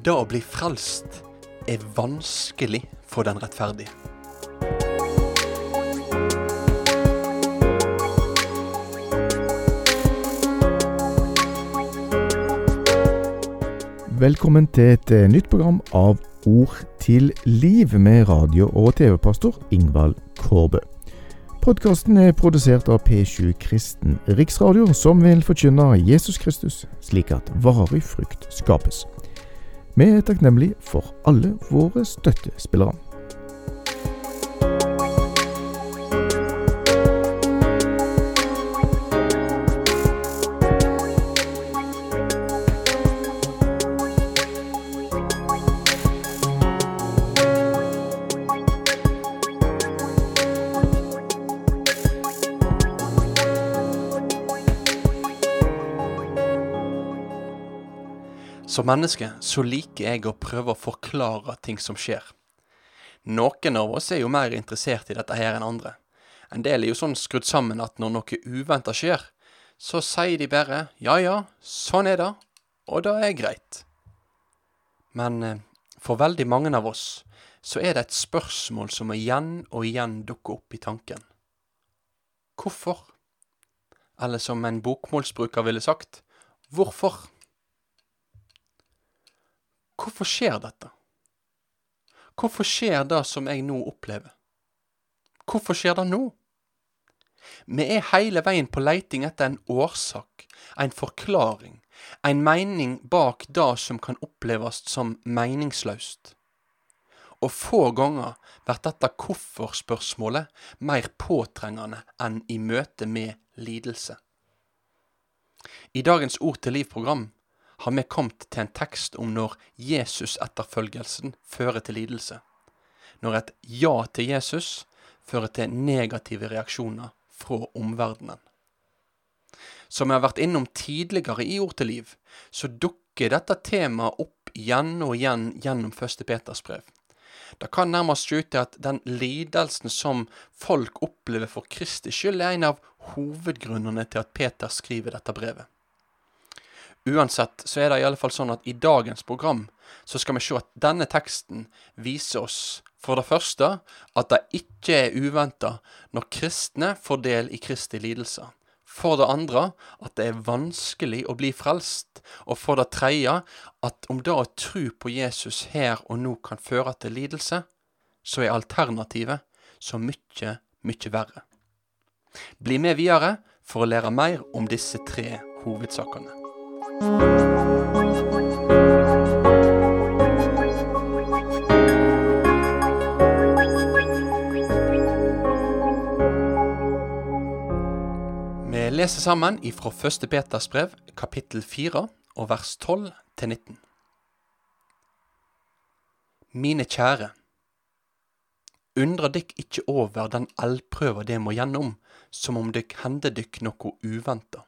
Det å bli frelst er vanskelig for den rettferdige. Velkommen til et eh, nytt program av Ord til liv med radio- og TV-pastor Ingvald Kårbø. Podkasten er produsert av P7 Kristen Riksradio, som vil forkynne Jesus Kristus, slik at varig frukt skapes. Vi er takknemlige for alle våre støttespillere. Som menneske så liker jeg å prøve å forklare ting som skjer. Noen av oss er jo mer interessert i dette her enn andre. En del er jo sånn skrudd sammen at når noe uventa skjer, så sier de bare ja ja, sånn er det, og det er greit. Men eh, for veldig mange av oss så er det et spørsmål som igjen og igjen dukker opp i tanken. Hvorfor? Eller som en bokmålsbruker ville sagt, hvorfor? Hvorfor skjer dette? Hvorfor skjer det som jeg nå opplever? Hvorfor skjer det nå? Vi er hele veien på leiting etter en årsak, en forklaring, en mening bak det som kan oppleves som meningsløst. Og få ganger blir dette hvorfor-spørsmålet mer påtrengende enn i møte med lidelse. I dagens Ord til liv-program har vi kommet til en tekst om når Jesus-etterfølgelsen fører til lidelse. Når et ja til Jesus fører til negative reaksjoner fra omverdenen. Som jeg har vært innom tidligere i Ord til liv, så dukker dette temaet opp igjen og igjen gjennom første Peters brev. Det kan nærmest se ut til at den lidelsen som folk opplever for Kristi skyld, er en av hovedgrunnene til at Peter skriver dette brevet. Uansett så er det i alle fall sånn at i dagens program så skal vi se at denne teksten viser oss for det første at det ikke er uventa når kristne får del i Kristi lidelser. For det andre at det er vanskelig å bli frelst. Og for det tredje at om det å tro på Jesus her og nå kan føre til lidelse, så er alternativet så mye, mye verre. Bli med videre for å lære mer om disse tre hovedsakene. Vi leser sammen ifra 1. Peters brev, kapittel 4, og vers 12 til 19. Mine kjære, undra dykk ikke over den allprøva de må gjennom, som om dykk hender dykk noe uventa.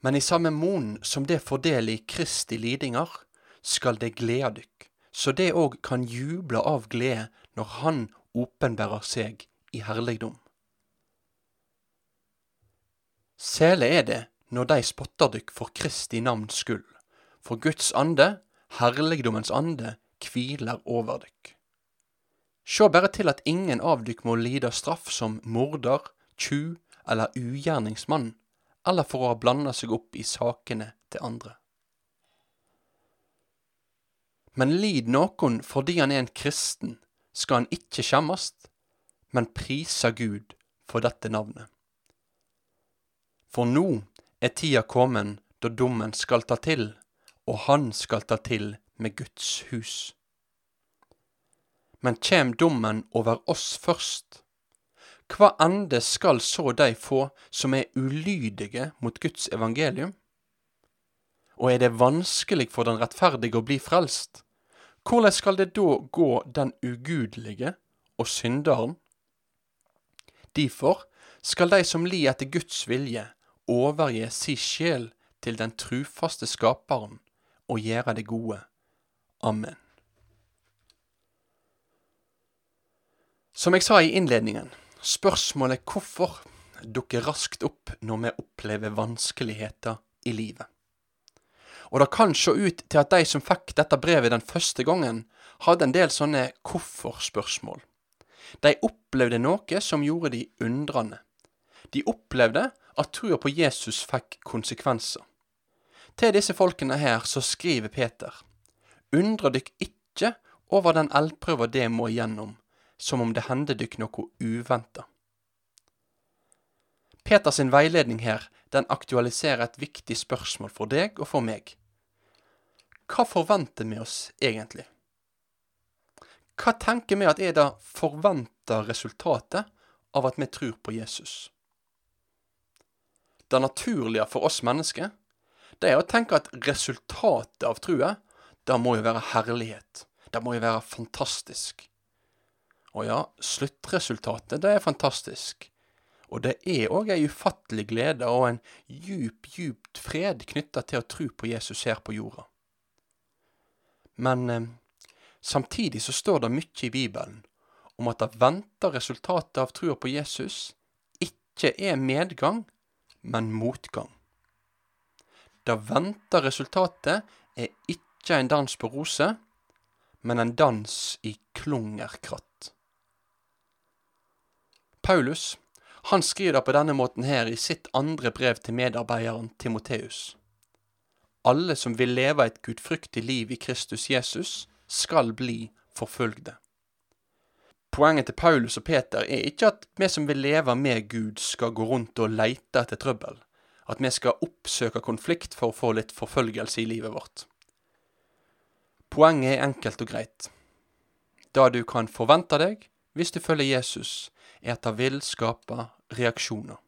Men i samme mon som det får del i Kristi lidingar, skal det glede dykk, så det òg kan juble av glede når Han åpenbærer seg i herligdom. Sele er det når de spotter dykk for Kristi navns skyld, for Guds ande, herligdommens ande, hviler over dykk. Sjå bare til at ingen av dykk må lide straff som morder, tjuv eller ugjerningsmann, eller for å ha blanda seg opp i sakene til andre. Men lid noen fordi han er en kristen, skal han ikke skjemmast, men prisa Gud for dette navnet. For nå er tida kommen da dommen skal ta til, og han skal ta til med Guds hus. Men kjem dommen over oss først, hva ende skal så de få som er ulydige mot Guds evangelium? Og er det vanskelig for den rettferdige å bli frelst? Hvordan skal det da gå den ugudelige og synderen? Derfor skal de som lir etter Guds vilje, overgi si sjel til den trufaste Skaperen og gjøre det gode. Amen. Som jeg sa i innledningen, spørsmålet hvorfor dukker raskt opp når vi opplever vanskeligheter i livet. Og det kan se ut til at de som fikk dette brevet den første gangen, hadde en del sånne hvorfor-spørsmål. De opplevde noe som gjorde de undrende. De opplevde at trua på Jesus fikk konsekvenser. Til disse folkene her så skriver Peter, undrer dykk ikke over den eldprøva det må igjennom, som om det hender dykk noe uventa. Peters veiledning her, den aktualiserer et viktig spørsmål for deg og for meg. Hva forventer vi oss egentlig? Hva tenker vi at er det forventa resultatet av at vi tror på Jesus? Det naturlige for oss mennesker, det er å tenke at resultatet av trua, det må jo være herlighet. Det må jo være fantastisk. Og ja, sluttresultatet, det er fantastisk. Og det er òg ei ufattelig glede og en djup, djupt fred knytta til å tro på Jesus her på jorda. Men eh, samtidig så står det mye i Bibelen om at det venta resultatet av trua på Jesus ikke er medgang, men motgang. Det venta resultatet er ikke en dans på roser, men en dans i klungerkratt. Paulus han skriver det på denne måten her i sitt andre brev til medarbeideren Timoteus. Alle som vil leve et gudfryktig liv i Kristus Jesus, skal bli forfølgde. Poenget til Paulus og Peter er ikke at vi som vil leve med Gud, skal gå rundt og leite etter trøbbel, at vi skal oppsøke konflikt for å få litt forfølgelse i livet vårt. Poenget er enkelt og greit. Det du kan forvente deg hvis du følger Jesus, er at det vil skape reaksjoner.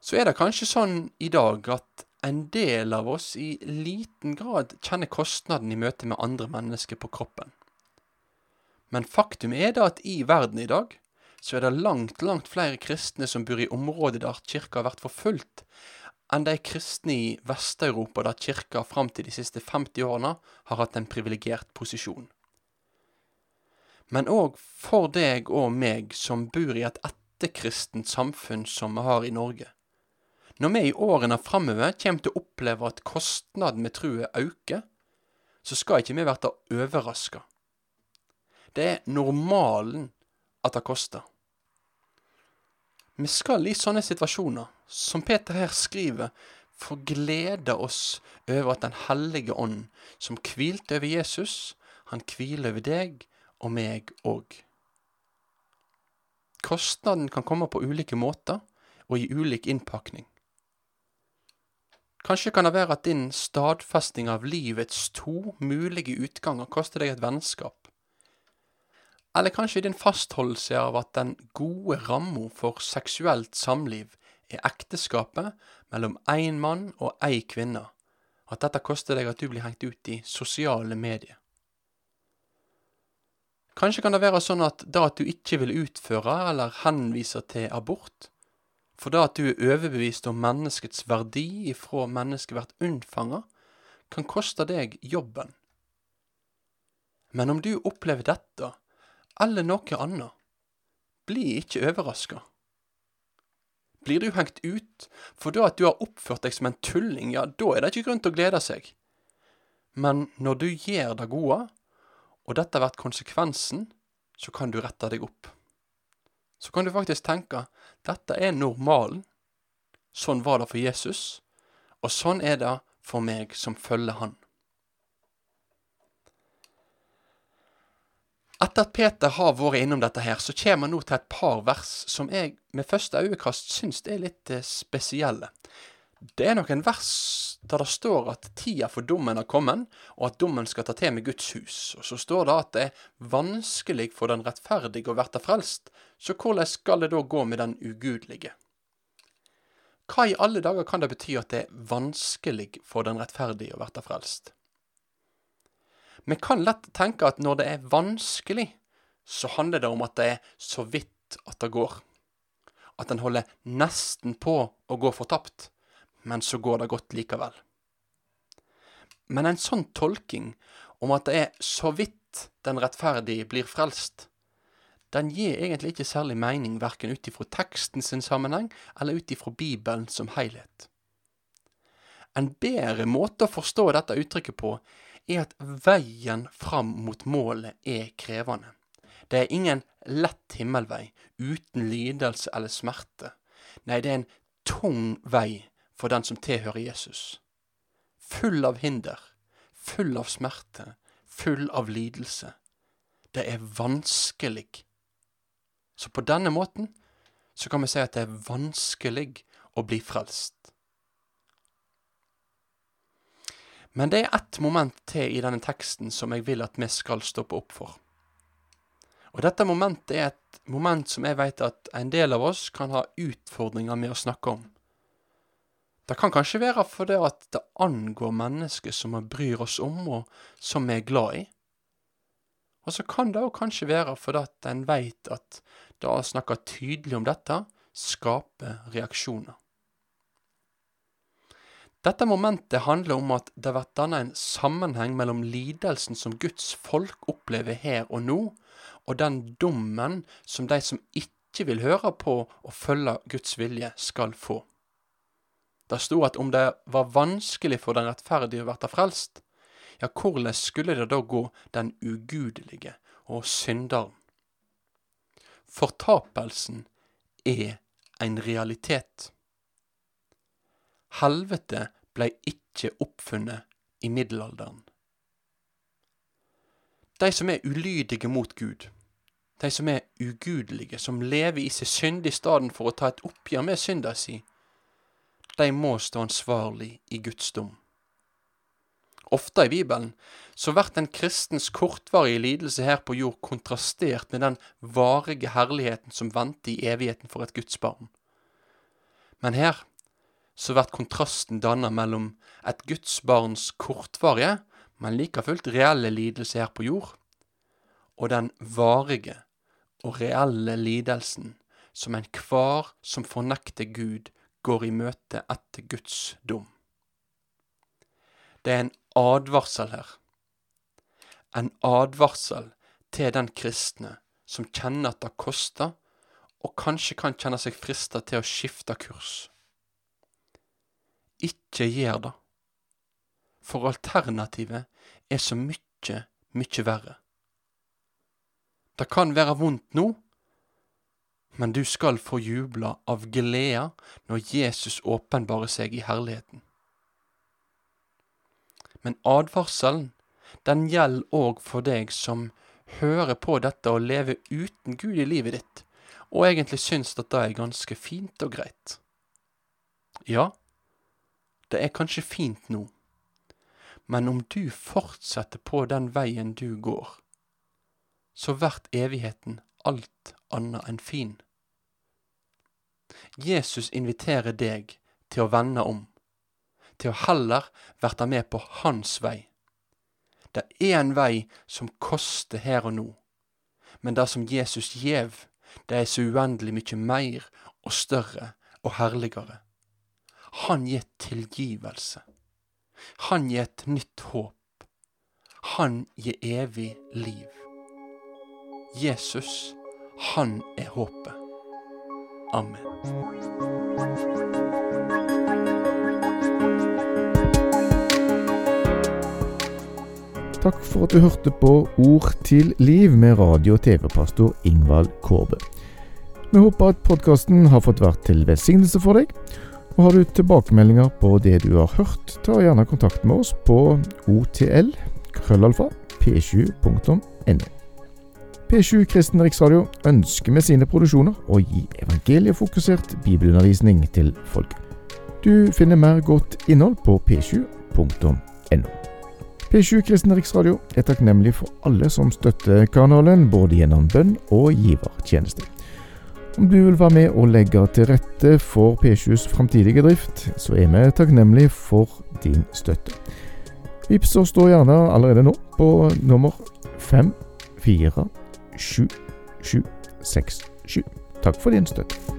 Så er det kanskje sånn i dag at en del av oss i liten grad kjenner kostnaden i møte med andre mennesker på kroppen. Men faktum er da at i verden i dag så er det langt, langt flere kristne som bor i områder der kirka har vært forfulgt, enn de kristne i Vest-Europa der kirka fram til de siste 50 årene har hatt en privilegert posisjon men òg for deg og meg som bor i et etterkristent samfunn som vi har i Norge. Når vi i årene framover kommer til å oppleve at kostnaden med trua øker, så skal ikke vi bli overraska. Det er normalen at det koster. Vi skal i sånne situasjoner, som Peter her skriver, få glede oss over at Den hellige ånd, som hvilte over Jesus, han hviler over deg og meg òg. Kostnaden kan komme på ulike måter og i ulik innpakning. Kanskje kan det være at din stadfesting av livets to mulige utganger koster deg et vennskap. Eller kanskje din fastholdelse av at den gode ramma for seksuelt samliv er ekteskapet mellom én mann og ei kvinne, at dette koster deg at du blir hengt ut i sosiale medier. Kanskje kan det være sånn at det at du ikke vil utføre eller henvise til abort, for det at du er overbevist om menneskets verdi ifra mennesket blir unnfanga, kan koste deg jobben. Men om du opplever dette, eller noe annet, bli ikke overraska. Blir du hengt ut for da at du har oppført deg som en tulling, ja, da er det ikke grunn til å glede seg. Men når du gjør det gode, og dette blir konsekvensen, så kan du rette deg opp. Så kan du faktisk tenke dette er normalen. Sånn var det for Jesus, og sånn er det for meg som følger Han. Etter at Peter har vært innom dette her, så kommer han nå til et par vers som jeg med første øyekast syns er litt eh, spesielle. Det er noen vers der det står at tida for dommen har kommet, og at dommen skal ta til med Guds hus. Og så står det at det er vanskelig for den rettferdige å verte frelst, så hvordan skal det da gå med den ugudelige? Hva i alle dager kan det bety at det er vanskelig for den rettferdige å verte frelst? Vi kan lett tenke at når det er vanskelig, så handler det om at det er så vidt at det går. At en holder nesten på å gå fortapt men så går det godt likevel. Men en sånn tolking om at det er så vidt den rettferdige blir frelst, den gir egentlig ikke særlig mening verken ut ifra teksten sin sammenheng eller ut ifra Bibelen som helhet. En bedre måte å forstå dette uttrykket på er at veien fram mot målet er krevende. Det er ingen lett himmelvei uten lidelse eller smerte. Nei, det er en tung vei for den som tilhører Jesus. Full av hinder, full av smerte, full av lidelse. Det er vanskelig. Så på denne måten så kan vi si at det er vanskelig å bli frelst. Men det er ett moment til i denne teksten som jeg vil at vi skal stoppe opp for. Og dette momentet er et moment som jeg vet at en del av oss kan ha utfordringer med å snakke om. Det kan kanskje være fordi at det angår mennesker som vi bryr oss om, og som vi er glad i. Og så kan det òg kanskje være fordi at en veit at det å snakke tydelig om dette skaper reaksjoner. Dette momentet handler om at det blir dannet en sammenheng mellom lidelsen som Guds folk opplever her og nå, og den dommen som de som ikke vil høre på og følge Guds vilje, skal få. Det sto at om det var vanskelig for den rettferdige å bli frelst, ja, hvordan skulle det da gå den ugudelige og synderen? Fortapelsen er en realitet. Helvete blei ikke oppfunnet i middelalderen. De som er ulydige mot Gud, de som er ugudelige, som lever i seg synd i stedet for å ta et oppgjør med synda si, de må stå ansvarlig i Guds dom. Ofte i Bibelen så blir en kristens kortvarige lidelse her på jord kontrastert med den varige herligheten som venter i evigheten for et Guds barn. Men her så blir kontrasten dannet mellom et Guds barns kortvarige, men like fullt reelle lidelse her på jord, og den varige og reelle lidelsen som enhver som fornekter Gud, går i møte etter Guds dom. Det er en advarsel her. En advarsel til den kristne som kjenner at det koster, og kanskje kan kjenne seg frista til å skifte kurs. Ikke gjør det, for alternativet er så mykje, mykje verre. Det kan være vondt nå, men du skal få jubla av glede når Jesus åpenbarer seg i herligheten. Men advarselen, den gjelder òg for deg som hører på dette og lever uten Gud i livet ditt, og egentlig syns at det er ganske fint og greit. Ja, det er kanskje fint nå, men om du fortsetter på den veien du går, så blir evigheten alt annet enn fin. Jesus inviterer deg til å vende om, til å heller verte med på hans vei. Det er en vei som koster her og nå, men det som Jesus gjev, det er så uendelig mykje meir og større og herligere. Han gir tilgivelse. Han gir et nytt håp. Han gir evig liv. Jesus, han er håpet. Amen. Takk for at du hørte på Ord til liv med radio- og TV-pastor Ingvald Kårbe. Vi håper at podkasten har fått vært til velsignelse for deg. Og Har du tilbakemeldinger på det du har hørt, ta gjerne kontakt med oss på otl krøllalfa p7.no. P7 Kristen Riksradio ønsker med sine produksjoner å gi evangeliefokusert bibelundervisning til folk. Du finner mer godt innhold på p7.no. P7 Kristen Riksradio er takknemlig for alle som støtter kanalen, både gjennom bønn og givertjeneste. Om du vil være med og legge til rette for P7s framtidige drift, så er vi takknemlig for din støtte. Vips oss da gjerne allerede nå på nummer fem fire 7767. Takk for din støtte.